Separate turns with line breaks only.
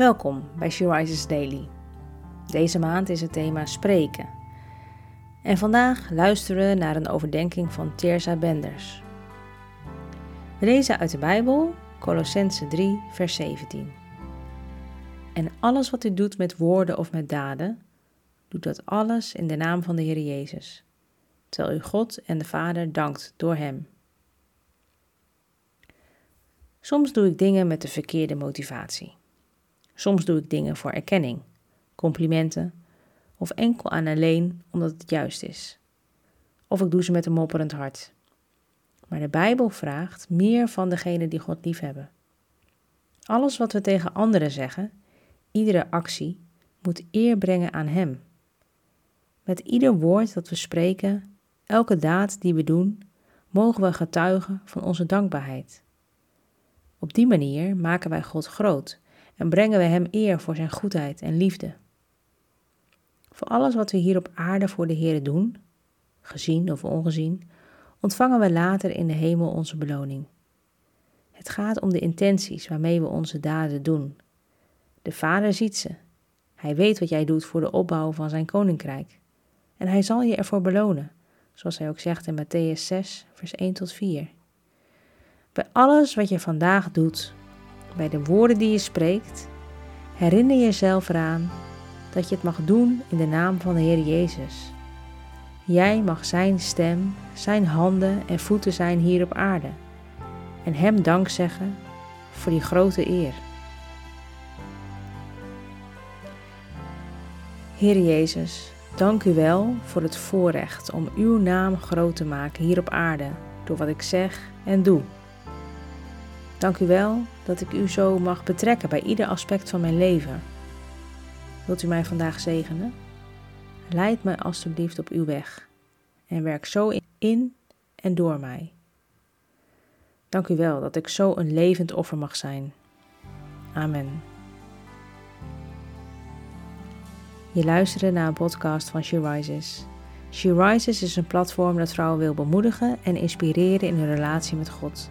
Welkom bij She Rises Daily. Deze maand is het thema spreken. En vandaag luisteren we naar een overdenking van Teersa Benders. We lezen uit de Bijbel Colossense 3, vers 17. En alles wat u doet met woorden of met daden, doet dat alles in de naam van de Heer Jezus, terwijl u God en de Vader dankt door Hem. Soms doe ik dingen met de verkeerde motivatie. Soms doe ik dingen voor erkenning, complimenten of enkel aan alleen omdat het juist is. Of ik doe ze met een mopperend hart. Maar de Bijbel vraagt meer van degenen die God liefhebben. Alles wat we tegen anderen zeggen, iedere actie, moet eer brengen aan Hem. Met ieder woord dat we spreken, elke daad die we doen, mogen we getuigen van onze dankbaarheid. Op die manier maken wij God groot en brengen we Hem eer voor Zijn goedheid en liefde. Voor alles wat we hier op aarde voor de Heer doen, gezien of ongezien, ontvangen we later in de hemel onze beloning. Het gaat om de intenties waarmee we onze daden doen. De Vader ziet ze. Hij weet wat jij doet voor de opbouw van zijn koninkrijk. En hij zal je ervoor belonen, zoals hij ook zegt in Matthäus 6, vers 1 tot 4. Bij alles wat je vandaag doet, bij de woorden die je spreekt, herinner jezelf eraan dat je het mag doen in de naam van de Heer Jezus. Jij mag Zijn stem, Zijn handen en voeten zijn hier op aarde en Hem dank zeggen voor die grote eer. Heer Jezus, dank u wel voor het voorrecht om uw naam groot te maken hier op aarde door wat ik zeg en doe. Dank u wel dat ik u zo mag betrekken bij ieder aspect van mijn leven. Wilt u mij vandaag zegenen? Leid mij alstublieft op uw weg en werk zo in en door mij. Dank u wel dat ik zo een levend offer mag zijn. Amen. Je luisterde naar een podcast van She Rises. She Rises is een platform dat vrouwen wil bemoedigen en inspireren in hun relatie met God.